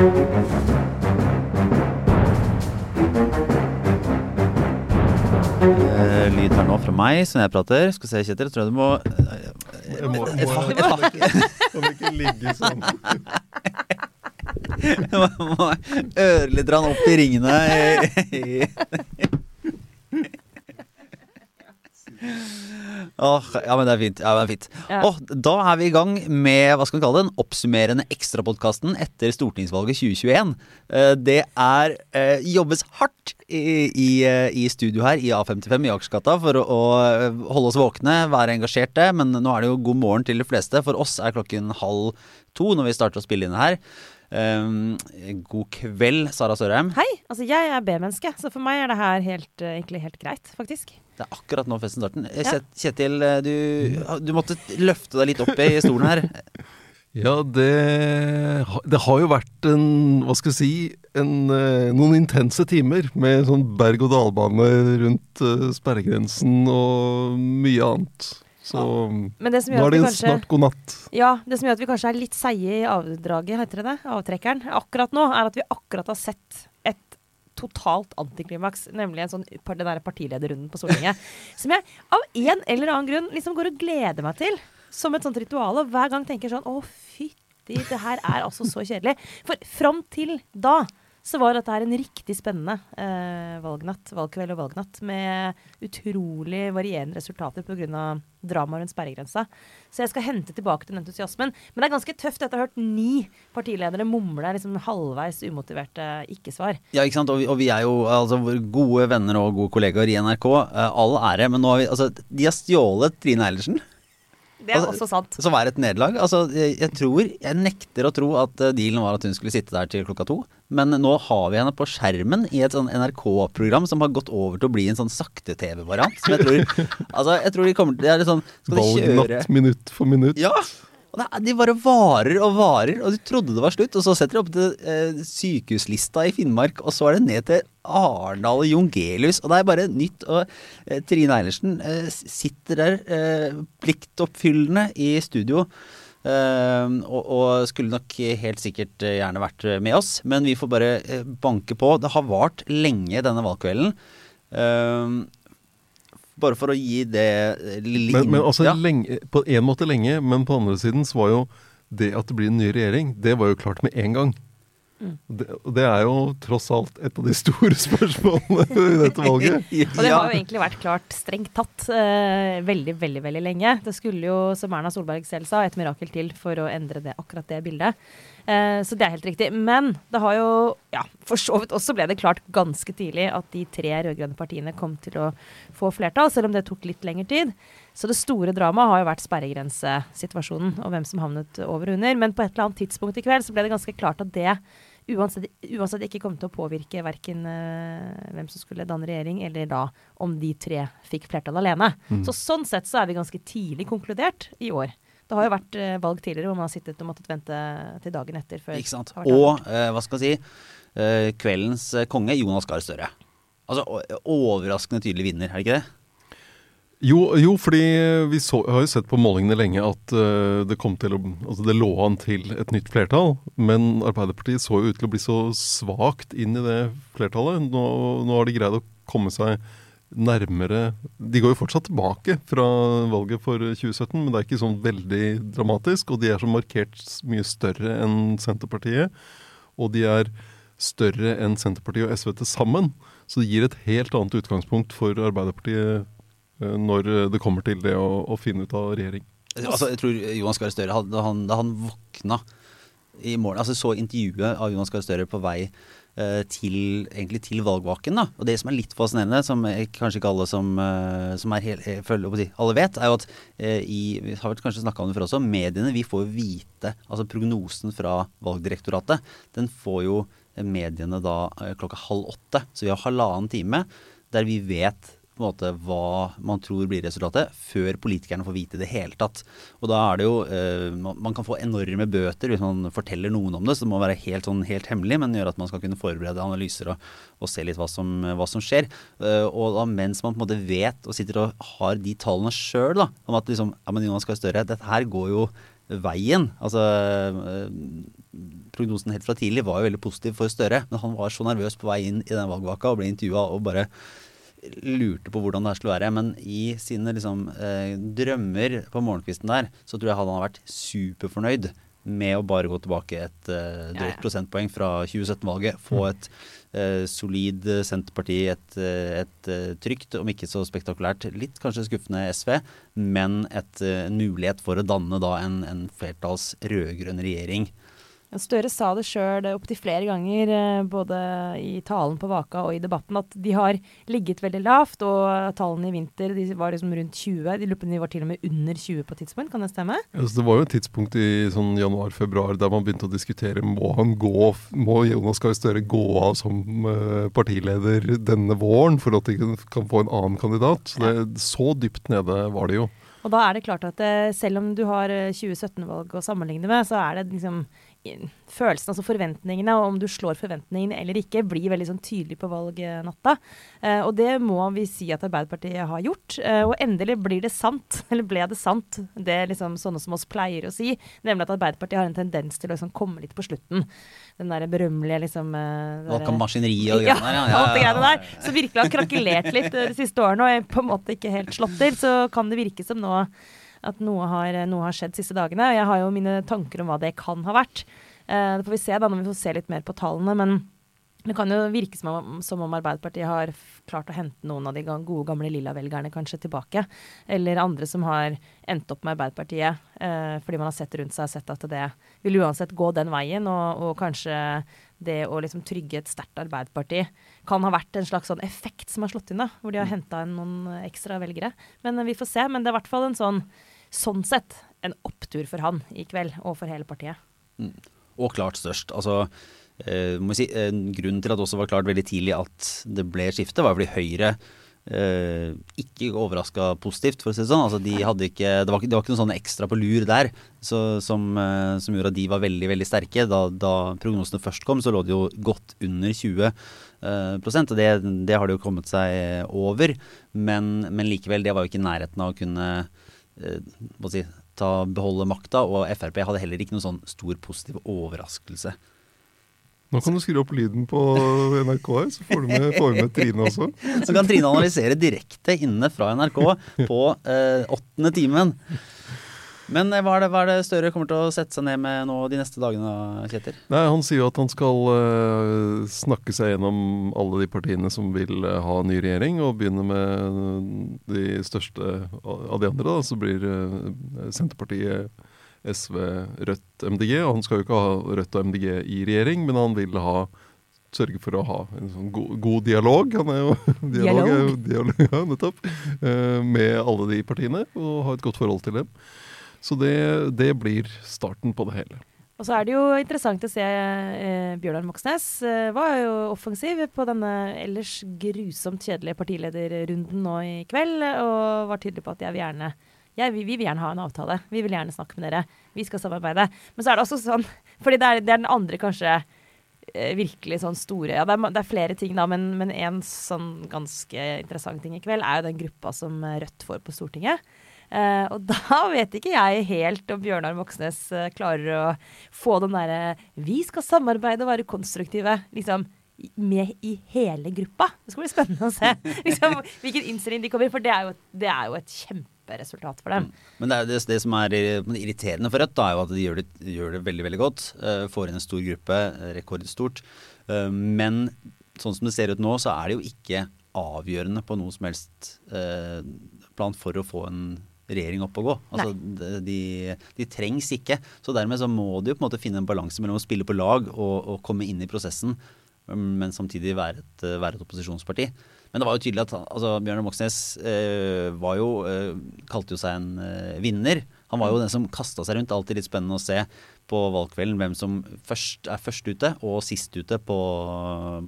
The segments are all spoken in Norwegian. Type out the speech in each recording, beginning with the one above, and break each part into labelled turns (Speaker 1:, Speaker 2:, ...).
Speaker 1: Eh, lyd her nå fra meg som jeg prater. Skal vi se, Kjetil, jeg tror du må
Speaker 2: Jeg
Speaker 1: Et
Speaker 2: må,
Speaker 1: et hakk.
Speaker 2: Kan ikke ligge sånn?
Speaker 1: må øre litt opp i ringene. Åh, ja, men det er fint. Ja, det er fint.
Speaker 3: Ja.
Speaker 1: Åh, da er vi i gang med hva skal vi kalle det, den oppsummerende ekstrapodkasten etter stortingsvalget 2021. Eh, Det er eh, jobbes hardt i, i, eh, i studio her i A55 i Akersgata for å, holde oss våkne, være engasjerte. Men nå er det jo god morgen til de fleste. For oss er klokken halv to når vi starter å spille inn her. Um, god kveld, Sara Sørheim.
Speaker 3: Hei! Altså, jeg er B-menneske, så for meg er det her helt, eh, egentlig helt greit, faktisk.
Speaker 1: Det er akkurat nå festen starter. Eh,
Speaker 3: Ja.
Speaker 1: Kjetil, eh, du, du måtte løfte deg litt opp i stolen her.
Speaker 2: Ja, det, det har jo vært en, hva skal jeg si, en, noen intense timer med sånn berg-og-dal-bane rundt sperregrensen og mye annet. Så
Speaker 3: Men det som
Speaker 2: nå er det
Speaker 3: kanskje
Speaker 2: snart god natt.
Speaker 3: Ja, det som gjør at vi kanskje er litt seige i avdraget, heter det det? Avtrekkeren. Akkurat nå er at vi akkurat har sett et totalt antiklimaks, nemlig en sånn den der partilederrunden på Stortinget. som jeg av en eller annen grunn liksom går og gleder meg til. Som et sånt ritual. Og hver gang tenker sånn Å, fytti, det her er altså så kjedelig. For fram til da så var dette her en riktig spennende eh, valgnatt, valgkveld og valgnatt med utrolig varierende resultater pga. dramaet rundt sperregrensa. Så jeg skal hente tilbake den entusiasmen. Men det er ganske tøft Jeg har ha hørt ni partiledere mumle liksom halvveis umotiverte ikke-svar.
Speaker 1: Ja, ikke sant? Og vi, og vi er jo altså, gode venner og gode kollegaer i NRK. eh, all ære. Men nå har vi Altså, de har stjålet Trine Eilertsen,
Speaker 3: Det er
Speaker 1: Altså,
Speaker 3: også sant.
Speaker 1: som er et nederlag. Altså, jeg, jeg tror Jeg nekter å tro at eh, dealen var at hun skulle sitte der til klokka to. Men nå har vi henne på skjermen i et sånn NRK-program som har gått over til å bli en sånn sakte-TV-variant. Som jeg tror Altså, jeg tror de kommer til Det er litt sånn Skal
Speaker 2: Valgnatt minutt for minutt.
Speaker 1: Ja! Og det, de bare varer og varer, og du trodde det var slutt. Og så setter de opp til eh, sykehuslista i Finnmark, og så er det ned til Arendal og Jongelius. Og det er bare nytt. Og eh, Trine Eilertsen eh, sitter der eh, pliktoppfyllende i studio. Eh, og, og skulle nok helt sikkert eh, gjerne vært med oss, men vi får bare eh, banke på. Det har vart lenge denne valgkvelden. Eh, bare for å gi det eh, lille
Speaker 2: Men, men altså
Speaker 1: ja.
Speaker 2: lenge, på en måte lenge, men på andre siden så var jo det at det blir en ny regjering, det var jo klart med en gang.
Speaker 3: Mm.
Speaker 2: Det, det er jo tross alt et av de store spørsmålene i dette valget.
Speaker 3: Og det har jo egentlig vært klart strengt tatt eh, veldig, veldig veldig lenge. Det skulle jo, som Erna Solberg selv sa, et mirakel til for å endre det, akkurat det bildet. Eh, så det er helt riktig. Men det har jo, ja, for så vidt også ble det klart ganske tidlig at de tre rød-grønne partiene kom til å få flertall, selv om det tok litt lengre tid. Så det store dramaet har jo vært sperregrensesituasjonen og hvem som havnet over og under. Men på et eller annet tidspunkt i kveld så ble det ganske klart at det uansett, uansett ikke kom til å påvirke verken uh, hvem som skulle danne regjering, eller da om de tre fikk flertall alene.
Speaker 2: Mm.
Speaker 3: Så sånn sett så er vi ganske tidlig konkludert i år. Det har jo vært uh, valg tidligere hvor man har sittet og måttet vente til dagen etter. før
Speaker 1: Ikke sant. Og eh, hva skal jeg si, eh, kveldens eh, konge, Jonas Gahr Støre. Altså overraskende tydelig vinner, er det ikke det?
Speaker 2: Jo, jo fordi vi så, har jo sett på målingene lenge at uh, det til Altså det lå an til et nytt flertall, men Arbeiderpartiet så jo ut til å bli så svakt inn i det flertallet. Nå, nå har de greid å komme seg nærmere De går jo fortsatt tilbake fra valget for 2017, men det er ikke sånn veldig dramatisk. Og de er så markert mye større enn Senterpartiet. Og de er større enn Senterpartiet og SV til sammen. Så det gir et helt annet utgangspunkt for Arbeiderpartiet når det kommer til det å, å finne ut av regjering.
Speaker 1: Altså, jeg tror Jonas Gahr Støre, hadde- han, da han våkna i morgen Altså så intervjuet av Jonas Gahr Støre på vei eh, til, egentlig til valgvaken. Da. Og det som er litt fascinerende, som eh, kanskje ikke alle som, eh, som er å si, alle vet, er jo at eh, i, vi har vel kanskje snakka om det før også, mediene vi får vite altså prognosen fra Valgdirektoratet. Den får jo eh, mediene da eh, klokka halv åtte. Så vi har halvannen time der vi vet på en måte hva man tror blir resultatet, før politikerne får vite det hele tatt. Og da er det jo eh, man, kan få enorme bøter hvis man forteller noen om det, så det må være helt, sånn, helt hemmelig, men gjøre at man skal kunne forberede analyser og, og se litt hva som, hva som skjer. Eh, og da mens man på en måte vet og sitter og har de tallene sjøl, om at liksom, ja, men Jonas Gahr Støre, dette her går jo veien. Altså eh, prognosen helt fra tidlig var jo veldig positiv for Støre. Men han var så nervøs på vei inn i den valgvaka og ble intervjua og bare lurte på hvordan det her skulle være. Men i sine liksom, eh, drømmer på morgenkvisten der, så tror jeg han hadde vært superfornøyd med å bare gå tilbake et eh, drøyt
Speaker 3: Ja, ja.
Speaker 1: prosentpoeng fra 2017-valget. Få et eh, solid eh, Senterparti, et, eh, et eh, trygt, om ikke så spektakulært, litt kanskje skuffende SV, men et, en mulighet for å danne da en, en flertalls rød-grønn regjering.
Speaker 3: Støre sa det sjøl opptil flere ganger, eh, både i talen på Vaka og i debatten, at de har ligget veldig lavt. Og tallene i vinter de var liksom rundt 20. De lurer på om de var til og med under 20 på tidspunkt, kan det stemme?
Speaker 2: Ja, så det var jo et tidspunkt i sånn januar-februar der man begynte å diskutere må han gå, må Jonas Gahr Støre gå av som eh, partileder denne våren for at de kan- få en annen kandidat. Så, det, så dypt nede var det jo.
Speaker 3: Og da er det klart at eh, selv om du har eh, 2017-valg å sammenligne med, så er det liksom i- følelsen, altså forventningene, og om du slår forventningene eller ikke, blir veldig sånn tydelig på valgnatta. Eh, og det må vi si at Arbeiderpartiet har gjort. Eh, og endelig blir det sant, eller ble det sant, det liksom sånne som oss pleier å si, nemlig at Arbeiderpartiet har en tendens til å liksom komme litt på slutten. Den der berømmelige liksom eh, Valgkampmaskineriet
Speaker 1: Valgkampmaskineri og
Speaker 3: ja,
Speaker 1: greiene der.
Speaker 3: ja, det ja. der. Som virkelig har krakelert litt eh, de siste årene og er på en måte ikke helt slått til. Så kan det virke som nå at noe har, noe har skjedd de siste dagene. Og jeg har jo mine tanker om hva det kan ha vært. Eh, det får vi se da når vi får se litt mer på tallene. Men det kan jo virke som om, som om Arbeiderpartiet har klart å hente noen av de gode, gamle lilla-velgerne kanskje tilbake. Eller andre som har endt opp med Arbeiderpartiet eh, fordi man har sett rundt seg og sett at det vil uansett gå den veien. Og, og kanskje det å liksom trygge et sterkt Arbeiderparti kan ha vært en slags sånn effekt som har slått inn, da, hvor de har henta inn noen ekstra velgere. Men eh, vi får se. Men det er i hvert fall en sånn, sånn sett, en opptur for han i kveld, og for hele partiet.
Speaker 1: Og klart størst. Altså, eh, må si, eh, grunnen til at det også var klart veldig tidlig at det ble skifte, var fordi Høyre eh, ikke overraska positivt, for å si det sånn. Altså, de hadde ikke, det, var det var ikke noe sånn ekstra på lur der så, som, eh, som gjorde at de var veldig veldig sterke. Da, da prognosene først kom, så lå de jo godt under 20 eh, prosent, og det, det har det jo kommet seg over. Men, men likevel, det var jo ikke i nærheten av å kunne eh, si, ta, beholde makta, og Frp hadde heller ikke noen sånn stor positiv overraskelse.
Speaker 2: Nå kan du skru opp lyden på NRK her, så får du med, får med Trine også.
Speaker 1: Så kan Trine analysere direkte inne fra NRK på eh, åttende timen. Men eh, hva er, det, hva er det Støre kommer til å sette seg ned med nå de neste dagene, Kjetil?
Speaker 2: Nei, Han sier jo at han skal eh, snakke seg gjennom alle de partiene som vil eh, ha ny regjering, og begynne med de største av de andre. Da, så blir eh, Senterpartiet, SV, Rødt, MDG. Og han skal jo ikke ha Rødt og MDG i regjering, men han vil ha sørge for å ha en sånn god, god dialog. Han er jo dialog, er jo, dialog ja, nettopp. eh, med alle de partiene, og ha et godt forhold til dem. Så det, det blir starten på det hele.
Speaker 3: Og så er det jo interessant å se eh, Bjørnar Moxnes eh, var jo offensiv på denne ellers grusomt kjedelige partilederrunden nå i kveld, og var tydelig på at jeg vil gjerne jeg, vi, vi vil gjerne ha en avtale. Vi vil gjerne snakke med dere. Vi skal samarbeide. Men så er det også sånn Fordi det er, det er den andre kanskje eh, virkelig sånn store Ja, det er, det er flere ting, da, men, men en sånn ganske interessant ting i kveld er jo den gruppa som Rødt får på Stortinget. Eh, og da vet ikke jeg helt om Bjørnar Moxnes eh, klarer å få den derre Vi skal samarbeide og være konstruktive, liksom. Med i hele gruppa. Det skal bli spennende å se liksom, hvilken innstilling de kommer i. For det er jo, det er jo et kjemperesultat for dem.
Speaker 1: Men det, er det, det som er irriterende for Rødt, da, er jo at de gjør det, gjør det veldig veldig godt. eh, får inn en stor gruppe, eh, rekordstort. Eh, men sånn som det ser ut nå, så er det jo ikke avgjørende på noe som helst eh, plan for å få en regjering opp og gå. Altså, de, de, trengs ikke. Så dermed så må de jo på en måte finne en balanse mellom å spille på lag og, og komme inn i prosessen, men samtidig være et, eh, være et opposisjonsparti. Men det var jo tydelig at altså, Bjørnar Moxnes eh, var jo, eh, kalte jo seg en eh, vinner. Han var jo den som kasta seg rundt. Alltid litt spennende å se på valgkvelden hvem som først er først ute og sist ute på,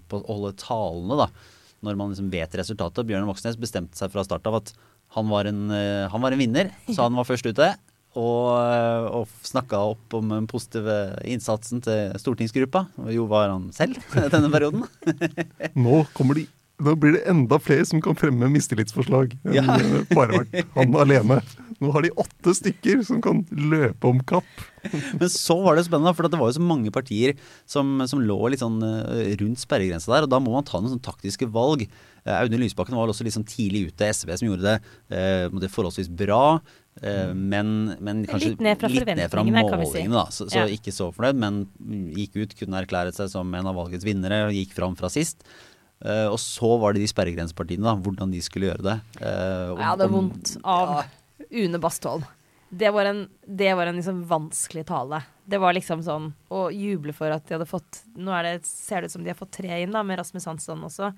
Speaker 1: på å holde talene, da. Når man liksom vet resultatet. Bjørnar Moxnes bestemte seg fra start av at han var en, eh, han var en vinner, så han var først ute. Og, eh, og snakka opp om den positive innsatsen til stortingsgruppa. Jo var han selv denne perioden.
Speaker 2: Nå kommer de nå blir det enda flere som kan fremme mistillitsforslag enn
Speaker 1: Ja.
Speaker 2: eh, bare vært han alene. Nå har de åtte stykker som kan løpe om kapp.
Speaker 1: Men så var det spennende, for det var jo så mange partier som, som lå litt sånn eh, rundt sperregrensa der, og da må man ta noen sånn taktiske valg. Eh, Audun Lysbakken var vel også litt sånn tidlig ute, SV som gjorde det, eh, forholdsvis bra. eh, Men, men kanskje
Speaker 3: Litt ned fra
Speaker 1: litt ned fra
Speaker 3: si.
Speaker 1: målingene, da. Så, så
Speaker 3: Ja.
Speaker 1: ikke så fornøyd, men gikk ut, kunne erklæret seg som en av valgets vinnere, og gikk fram fra sist. Eh, og så var det de sperregrensepartiene, da, hvordan de skulle gjøre det. Uh, om-
Speaker 3: Jeg hadde
Speaker 1: om-
Speaker 3: vondt av Une Bastholm. Det var en, det var en liksom vanskelig tale. Det var liksom sånn å juble for at de hadde fått Nå er det, ser det ut som de har fått tre inn, da, med Rasmus Hansson også.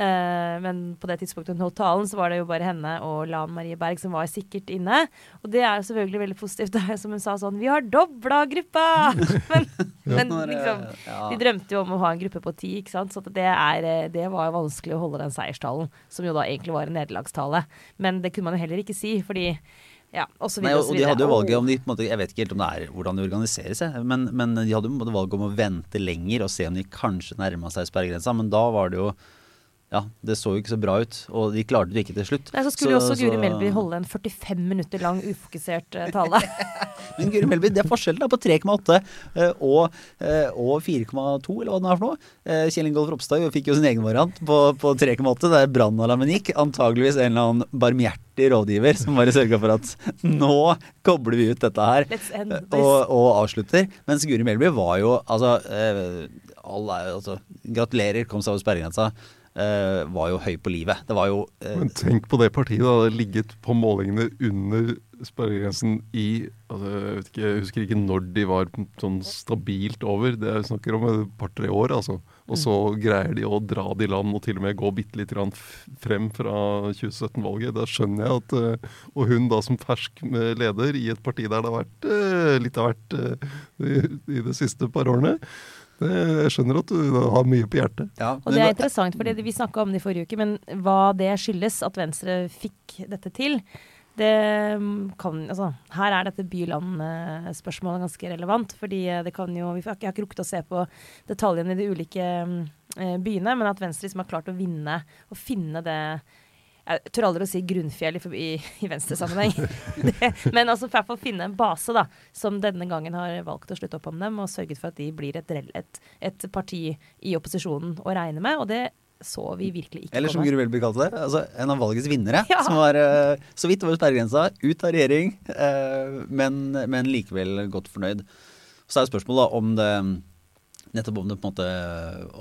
Speaker 3: Eh, men på det tidspunktet hun holdt talen, så var det jo bare henne og Lan Marie Berg som var sikkert inne. Og det er jo selvfølgelig veldig positivt. Det er jo som hun sa sånn Vi har dobla gruppa! Men, men liksom de drømte jo om å ha en gruppe på ti, ikke sant? så at det, er, eh, det var vanskelig å holde den seierstalen, som jo da egentlig var en nederlagstale. Men det kunne man jo heller ikke si, fordi ja, og så videre
Speaker 1: Nei,
Speaker 3: og
Speaker 1: og de hadde jo valget om de, på en måte, Jeg vet ikke helt om det er hvordan de organiserer seg, men, men de hadde jo valget om å vente lenger og se om de kanskje nærma seg sperregrensa. Men da var det jo Ja, det så jo ikke så bra ut. Og de klarte det ikke til slutt.
Speaker 3: Nei, så skulle jo også Guri Melby holde en 45 minutter lang ufokusert eh, tale.
Speaker 1: Men Guri Melby, det er forskjellen da på 3,8 eh, og, eh, og 4,2, eller hva det er for noe. Kjell Ingolf Ropstad fikk jo sin egen variant på, på 3,8, der brannalarmen gikk. Antageligvis en eller annen barmhjertig rådgiver som bare sørga for at nå kobler vi ut dette her. Og, og avslutter. Mens Guri Melby var jo altså, all, er altså Gratulerer, kom seg over sperregrensa. Eh, var jo høy på livet. Det var jo eh,
Speaker 2: Men tenk på det partiet. da, Det hadde ligget på målingene under sperregrensen i altså, jeg, vet ikke, jeg husker ikke når de var sånn stabilt over. Det er snakker om et par-tre år. altså. Og så greier de å dra det i land og til og med gå bitte litt frem fra 2017-valget. Da skjønner jeg at eh, Og hun da som fersk leder i et parti der det har vært litt av hvert i, i de siste par årene. Jeg skjønner at du har mye på hjertet.
Speaker 1: ja,
Speaker 3: Og det er interessant, fordi vi snakka om det i forrige uke, men hva det skyldes at Venstre fikk dette til, det mm, kan Altså, her er dette by-land-spørsmålet ganske relevant, fordi eh, det kan jo vi har ikke- Jeg har ikke rukket å se på detaljene i de ulike mm, eh, byene, men at Venstre liksom har klart å vinne og finne det jeg tør aldri å si grunnfjell i, i, i Venstre-sammenheng. Men altså i hvert fall finne en base da, som denne gangen har valgt å slutte opp om dem, og sørget for at de blir et, et, et parti i opposisjonen å regne med. Og det så vi virkelig ikke
Speaker 1: Eller som. Guri Melby kalte det, altså en av valgets vinnere.
Speaker 3: Ja.
Speaker 1: Som var uh, så vidt over sperregrensa, ut av regjering, uh, men, men likevel godt fornøyd. Så er spørsmålet da om det Nettopp om det på en måte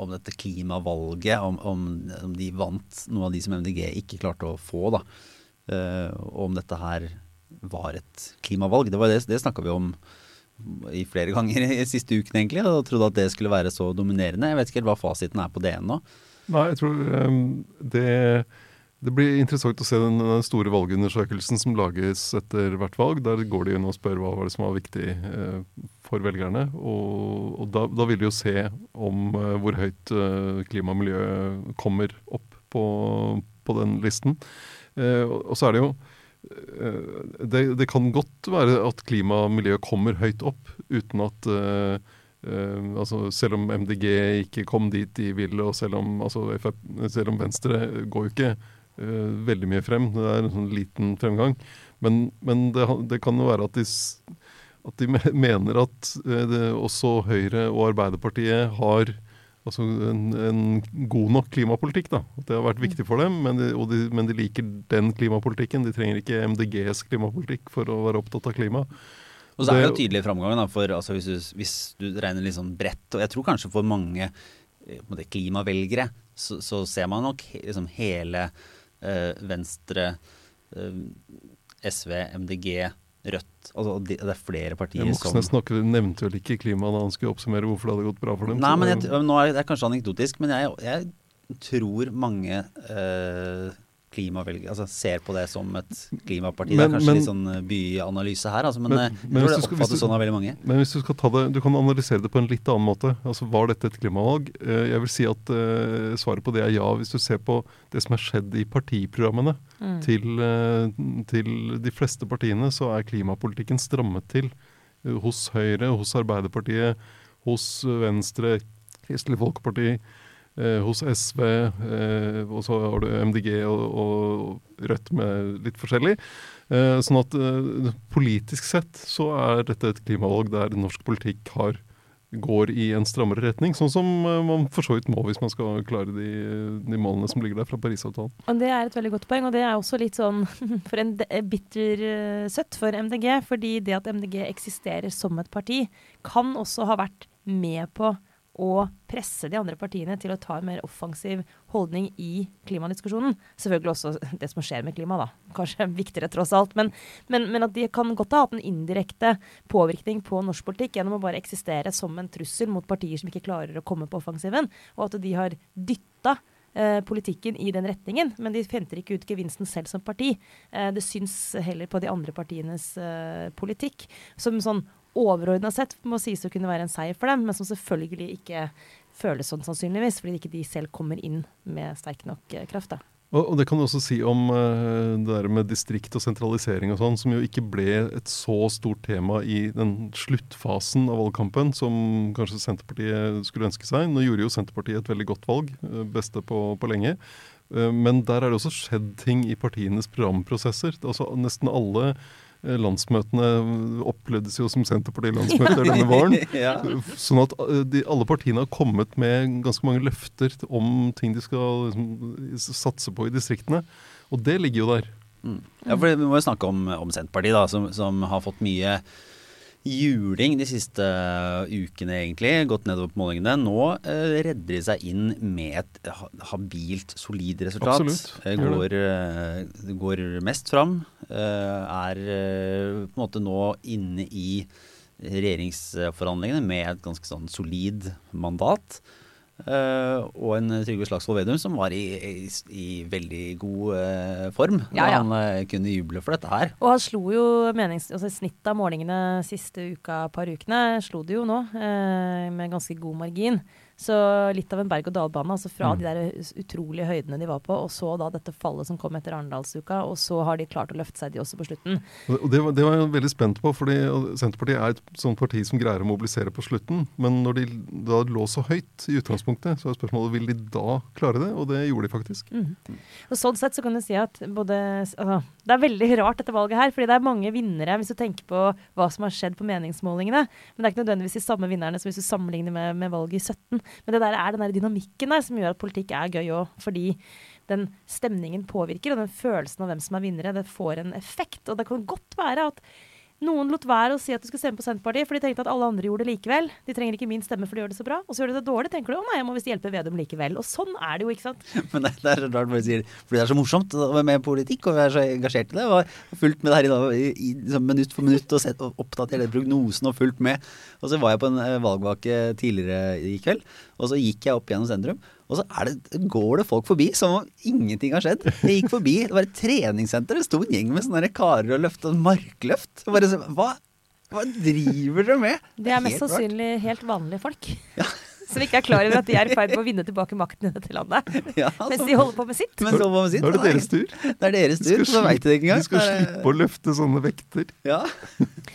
Speaker 1: Om dette klimavalget, om, om, om de vant noe av de som MDG ikke klarte å få, da. Eh, om dette her var et klimavalg. Det var det, det snakka vi om i flere ganger i siste uken, egentlig. Og trodde at det skulle være så dominerende. Jeg vet ikke helt hva fasiten er på det ennå.
Speaker 2: Nei, jeg tror um, det, det blir interessant å se den, den store valgundersøkelsen som lages etter hvert valg. Der går de inn og spør hva var det som var viktig eh, for velgerne. Og, og da, da vil de jo se om eh, hvor høyt eh, klima og miljø kommer opp på, på den listen. Eh, og, og så er det jo eh, det, det kan godt være at klima og miljø kommer høyt opp uten at eh, altså Selv om MDG ikke kom dit de ville, og selv om, altså, selv om Venstre går jo ikke veldig mye frem, det er en sånn liten fremgang. Men, men det, det kan jo være at de, at de mener at eh, det, også Høyre og Arbeiderpartiet har altså en, en god nok klimapolitikk. da. At det har vært viktig for dem, men de, de, men de liker den klimapolitikken. De trenger ikke MDGs klimapolitikk for å være opptatt av klima.
Speaker 1: Og så er det jo tydelig framgang, da, for altså, hvis, du, hvis du regner litt sånn bredt, og jeg tror kanskje for mange eh, måte, klimavelgere, så, så ser man nok liksom hele eh, Venstre, eh, SV, MDG, Rødt altså, de, Det er flere partier som
Speaker 2: Moxnes nevnte vel ikke klima da han skulle oppsummere hvorfor det hadde gått bra for dem.
Speaker 1: Nei, men jeg, nå er det kanskje anekdotisk, men jeg, jeg tror mange eh, klimavelgere altså, ser på det som et klimaparti. det er kanskje
Speaker 2: men-
Speaker 1: litt sånn eh, byanalyse her, altså, men,
Speaker 2: Men-
Speaker 1: eh, jeg tror det
Speaker 2: du skal-
Speaker 1: oppfattes sånn av veldig mange.
Speaker 2: Men hvis du skal ta det, du kan analysere det på en litt annen måte. Altså, Var dette et klimavalg? Eh, Jeg vil si at uh, svaret på det er ja, hvis du ser på det som er skjedd i partiprogrammene
Speaker 3: Mm.
Speaker 2: til, uh, til de fleste partiene, så er klimapolitikken strammet til. uh, Hos Høyre, hos Arbeiderpartiet, hos Venstre, Kristelig Folkeparti. Eh, hos SV, eh, og så har du MDG og, og Rødt med litt forskjellig. Eh, sånn at politisk sett så er dette et klimavalg der norsk politikk har går i en strammere retning, sånn som man for så vidt må hvis man skal klare de, de målene som ligger der fra Parisavtalen.
Speaker 3: Og Det er et veldig godt poeng, og det er også litt sånn for en bittersøtt for MDG. Fordi det at MDG eksisterer som et parti, kan også ha vært med på å presse de andre partiene til å ta en mer offensiv holdning i klimadiskusjonen. Selvfølgelig også det som skjer med klima, da. Kanskje viktigere tross alt. Men, men, men, at de kan godt ha hatt en indirekte påvirkning på norsk politikk gjennom å bare eksistere som en trussel mot partier som ikke klarer å komme på offensiven. Og at de har dytta eh, politikken i den retningen, men de henter ikke ut gevinsten selv som parti. Eh, det syns heller på de andre partienes eh, politikk. Som sånn overordna sett må sies å kunne være en seier for dem, men som selvfølgelig ikke føles sånn sannsynligvis, fordi ikke de selv kommer inn med sterk nok eh, kraft. da.
Speaker 2: Og, det kan du også si om uh, det der med distrikt og sentralisering og sånn, som jo ikke ble et så stort tema i den sluttfasen av valgkampen som kanskje Senterpartiet skulle ønske seg. Nå gjorde jo Senterpartiet et veldig godt valg, uh, beste på, på lenge. Men der er det også skjedd ting i partienes programprosesser. Altså Nesten alle Eh, landsmøtene opplevdes jo som Senterparti-landsmøter denne våren. ja. Sånn at eh, de, alle partiene har kommet med ganske mange løfter om ting de skal liksom, satse på i distriktene. Og det ligger jo der.
Speaker 1: Mm. Ja, for Vi må jo snakke om, om Senterpartiet, da, som, som har fått mye juling de siste ukene, egentlig. Gått nedover på målingene. Nå uh, redder de seg inn med et habilt, solid resultat.
Speaker 2: Absolutt.
Speaker 1: Uh, går, går, mest fram. er på en måte nå inne i regjeringsforhandlingene med et ganske sånn solid mandat. Uh, og en Trygve Slagsvold Vedum som var i, i, i veldig god uh, form. Ja, ja. Han uh, kunne juble for dette her.
Speaker 3: Og han slo jo menings... Altså snittet av målingene siste uka, par ukene, slo det jo nå med ganske god margin. Så litt av en berg-og-dal-bane. altså Fra mm. de der utrolige høydene de var på, og så da dette fallet som kom etter Arendalsuka. Og så har de klart å løfte seg, de også på slutten.
Speaker 2: Og det, var, det var jeg veldig spent på, fordi Senterpartiet er et sånt parti som greier å mobilisere på slutten. Men når de da lå så høyt i utgangspunktet, så er spørsmålet vil de da klare det? Og det gjorde de faktisk.
Speaker 3: Mm. Og Sånn sett så kan du si at både altså, Det er veldig rart dette valget her, fordi det er mange vinnere hvis du tenker på hva som har skjedd på meningsmålingene. Men det er ikke nødvendigvis de samme vinnerne som hvis du sammenligner med, med valget i 17. Men det der er den der dynamikken der som gjør at politikk er gøy òg. Fordi den stemningen påvirker, og den følelsen av hvem som er vinnere, det får en effekt. Og det kan godt være at noen lot være å si at du skulle stemme på Senterpartiet, for de tenkte at alle andre gjorde det likevel. De trenger ikke min stemme, for de gjør det så bra. Og så gjør de det dårlig, tenker du å nei, jeg må visst hjelpe Vedum likevel. Og sånn er det jo, ikke sant.
Speaker 1: Men det, er rart bare sier fordi det er så morsomt å være med i politikk, og vi er så engasjert i det. Og fulgt med det her i dag i, liksom minutt for minutt og, sett, og oppdatert prognosen og fulgt med. Og så var jeg på en eh, valgvake tidligere i kveld, og så gikk jeg opp gjennom sentrum. Og så det, går det folk forbi som om ingenting har skjedd. Jeg gikk forbi, det var et treningssenter, det sto en gjeng med sånne karer og løfta markløft. Bare så, hva, hva driver dere med?
Speaker 3: Det er mest sannsynlig helt vanlige folk. Ja som ikke er klar over at de er i ferd med å vinne tilbake makten i dette landet. Ja, mens de holder på med sitt.
Speaker 1: Mens de holder på med sitt.
Speaker 2: Nå er det deres tur.
Speaker 1: Det er deres tur, så veit de ikke engang.
Speaker 2: De skal slippe å løfte sånne vekter.
Speaker 1: Ja.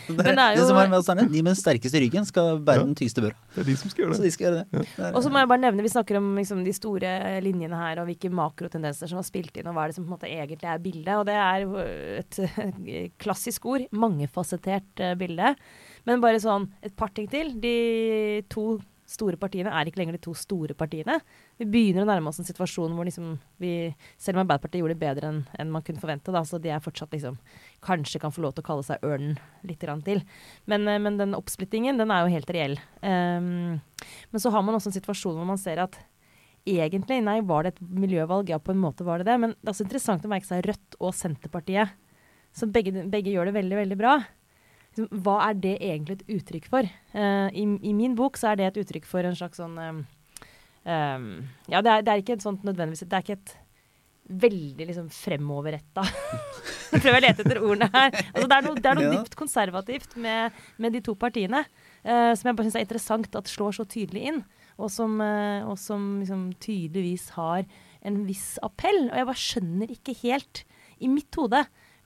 Speaker 1: Det, er, det, er jo, det som er med oss, De med den sterkeste ryggen skal bære ja. den tyngste børa.
Speaker 2: Det er de som skal gjøre det.
Speaker 1: Så de skal gjøre det.
Speaker 3: Ja. Og så må jeg bare nevne, Vi snakker om liksom, de store linjene her, og hvilke makrotendenser som har spilt inn, og hva er det som på en måte egentlig er bildet. Og det er et klassisk ord. Mangefasettert uh, bilde. Men bare sånn et par ting til. De to store partiene er ikke lenger de to store partiene. Vi begynner å nærme oss en situasjon hvor liksom vi, selv om Arbeiderpartiet gjorde det bedre enn en man kunne forvente, da, så de er fortsatt liksom Kanskje kan få lov til å kalle seg ørnen litt til. Men, eh, men, den oppsplittingen, den er jo helt reell. Um, men så har man også en situasjon hvor man ser at egentlig, nei, var det et miljøvalg? Ja, på en måte var det det. Men det er også interessant å merke seg Rødt og Senterpartiet, som begge, begge gjør det veldig, veldig bra hva er det egentlig et uttrykk for? Uh, i, i, min bok så er det et uttrykk for en slags sånn um, um, Ja, det er, det er, ikke et sånt nødvendigvis Det er ikke et veldig liksom fremoverretta Nå prøver jeg å lete etter ordene her. Altså, det er noe, det er noe ja. dypt konservativt med, med, de to partiene uh, som jeg bare syns er interessant at slår så tydelig inn, og som, uh, og som liksom tydeligvis har en viss appell. Og jeg bare skjønner ikke helt, i mitt hode,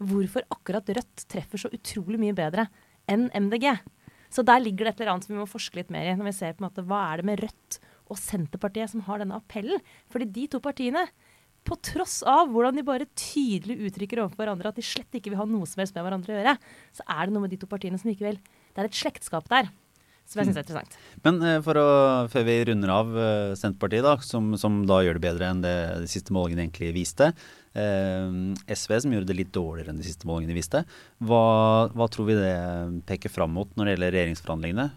Speaker 3: hvorfor akkurat Rødt treffer så utrolig mye bedre enn MDG. Så der ligger det et eller annet som vi må forske litt mer i. Når vi ser på en måte hva er det med Rødt og Senterpartiet som har denne appellen. Fordi de to partiene, på tross av hvordan de bare tydelig uttrykker overfor hverandre at de slett ikke vil ha noe som helst med hverandre å gjøre, så er det noe med de to partiene som likevel Det er et slektskap der som jeg synes er interessant.
Speaker 1: Men eh, for å, før vi runder av eh, Senterpartiet, da, som, som, da gjør det bedre enn det de siste målingene egentlig viste. Eh, SV, som gjorde det litt dårligere enn de siste målingene viste. Hva, hva tror vi det peker fram mot når det gjelder regjeringsforhandlingene?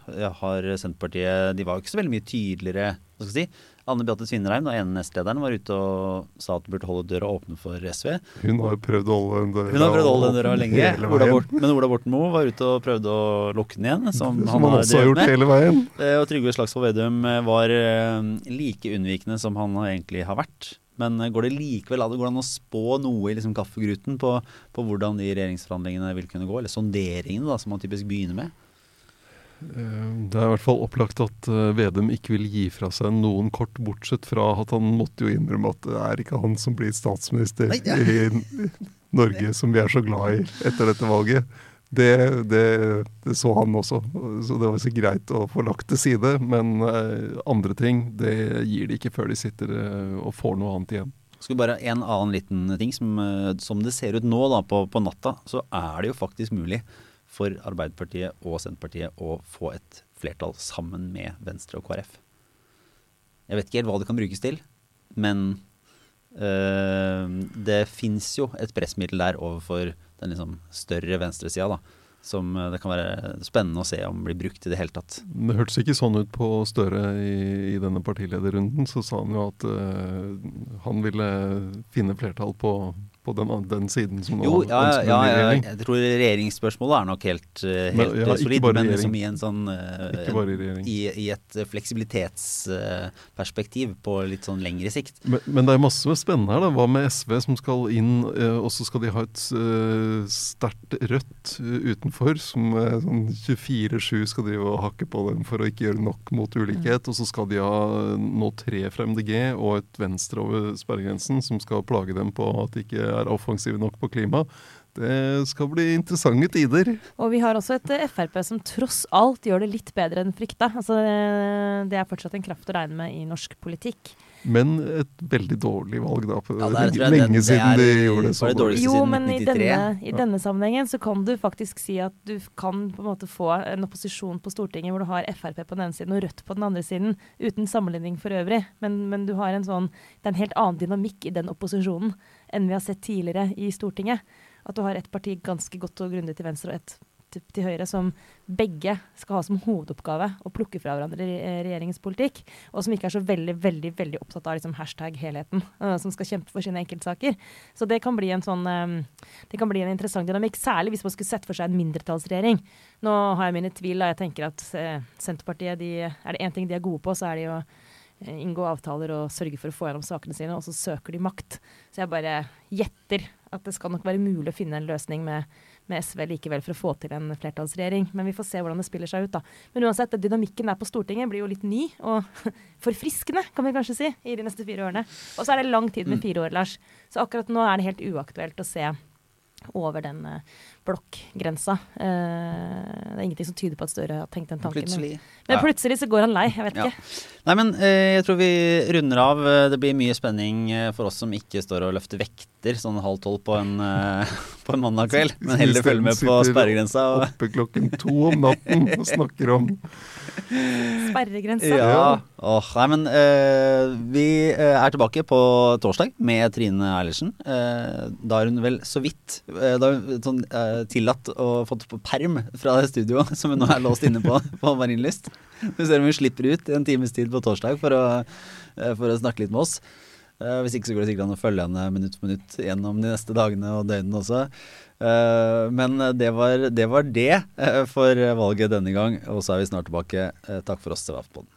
Speaker 1: Har Senterpartiet De var jo ikke så veldig mye tydeligere hva skal jeg si, Anne Beate Svinnereim, ene nestlederen, var ute og sa at du burde holde døra åpne for SV.
Speaker 2: Hun har prøvd å holde den døra
Speaker 1: Hun har prøvd å holde den døra lenge. Ola Borten, men Ola Borten Moe var ute og prøvde å lukke den igjen, som,
Speaker 2: som han, han også har gjort med. hele veien.
Speaker 1: Eh, og Trygve Slagsvold Vedum eh, var like unnvikende som han egentlig har vært. Men går det likevel går det an å spå noe i liksom kaffegruten på, på hvordan de regjeringsforhandlingene vil kunne gå? Eller sonderingene, da, som man typisk begynner med?
Speaker 2: Eh, det er i hvert fall opplagt at eh, Vedum ikke vil gi fra seg noen kort, bortsett fra at han måtte jo innrømme at det er ikke han som blir statsminister Nei, ja. i Norge, som vi er så glad i etter dette valget. Det, det, det, så han også, så det var så greit å få lagt til side. Men eh, andre ting det gir de ikke før de sitter og får noe annet igjen.
Speaker 1: Skal bare En annen liten ting. Som, som det ser ut nå da, på, på natta, så er det jo faktisk mulig for Arbeiderpartiet og Senterpartiet å få et flertall sammen med Venstre og KrF. Jeg vet ikke helt hva det kan brukes til, men det fins jo et pressmiddel der overfor den liksom større venstresida, da som eh, det kan være spennende å se om blir brukt i det hele tatt.
Speaker 2: Det hørtes ikke sånn ut på Støre i, i denne partilederrunden. Så sa han jo at uh, han ville finne flertall på på den, den siden som nå
Speaker 1: jo, ja, ønsker ja, ja, regjering? Jeg tror regjeringsspørsmålet er nok helt, eh, helt men, ja, solid, men liksom i en sånn uh, i, I, et fleksibilitetsperspektiv uh, på litt sånn lengre sikt.
Speaker 2: Men, men, det er masse spennende her. da. Hva med SV som skal inn, uh, og så skal de ha et sterkt rødt utenfor, som sånn 24-7 skal drive og hakke på dem for å ikke gjøre nok mot ulikhet. Mm. Og så skal de ha nå tre fra MDG og et venstre over sperregrensen som skal plage dem på at de ikke er offensive nok på klima. Det skal bli interessante tider.
Speaker 3: Og vi har også et eh, Frp som tross alt gjør det litt bedre enn frykta. Altså, eh, det er fortsatt en kraft å regne med i norsk politikk.
Speaker 2: Men et veldig dårlig valg, da. Ja, er, lenge det, siden det er, de gjorde det så
Speaker 1: dårlig.
Speaker 3: Jo, men i denne, i denne, sammenhengen så kan du faktisk si at du kan på en måte få en opposisjon på Stortinget hvor du har Frp på den ene siden og Rødt på den andre siden, uten sammenligning for øvrig. Men, men du har en sånn Det er en helt annen dynamikk i den opposisjonen enn vi har sett tidligere i Stortinget. At du har et parti ganske godt og grundig til venstre og et til høyre, som begge skal ha som hovedoppgave å plukke fra hverandre regjeringens politikk, og som ikke er så veldig veldig, veldig opptatt av liksom hashtag-helheten, uh, som skal kjempe for sine enkeltsaker. Så det kan bli en sånn um, det kan bli en interessant dynamikk, særlig hvis man skulle sett for seg en mindretallsregjering. Nå har jeg mine tvil, da. Jeg tenker at uh, Senterpartiet, de, er det én ting de er gode på, så er det jo Eh, inngå avtaler og sørge for å få gjennom sakene sine, og så søker de makt. Så jeg bare gjetter at det skal nok være mulig å finne en løsning med, med, SV likevel for å få til en flertallsregjering. Men vi får se hvordan det spiller seg ut, da. Men uansett, dynamikken der på Stortinget blir jo litt ny og forfriskende, kan vi kanskje si, i de neste fire årene. Og så er det lang tid med mm. fire år, Lars. Så akkurat nå er det helt uaktuelt å se over den uh, blokkgrensa. Uh, det er ingenting som tyder på at Støre har tenkt den tanken.
Speaker 1: Plutselig.
Speaker 3: Men plutselig så går han lei. Jeg vet ja. ikke.
Speaker 1: Nei, men uh, jeg tror vi runder av. Det blir mye spenning for oss som ikke står og løfter vekter sånn halv tolv på en, på en mandag kveld, men heller følger med på sperregrensa. Og...
Speaker 2: Oppe klokken to om natten og snakker om
Speaker 3: Sperregrensa.
Speaker 1: Ja. Åh, nei, men vi er tilbake på torsdag med Trine Eilertsen. da er hun vel så vidt uh, da hun sånn, uh, tillatt og fått på perm fra det studioet som hun nå er låst inne på på Marienlyst. Vi ser om hun slipper ut i en times tid på torsdag for å, uh, for å snakke litt med oss. Uh, hvis ikke så går det sikkert an å følge henne minutt for minutt gjennom de neste dagene og døgnene også. men det var det, var det for valget denne gang, og så er vi snart tilbake. takk for oss til Vaftpodden.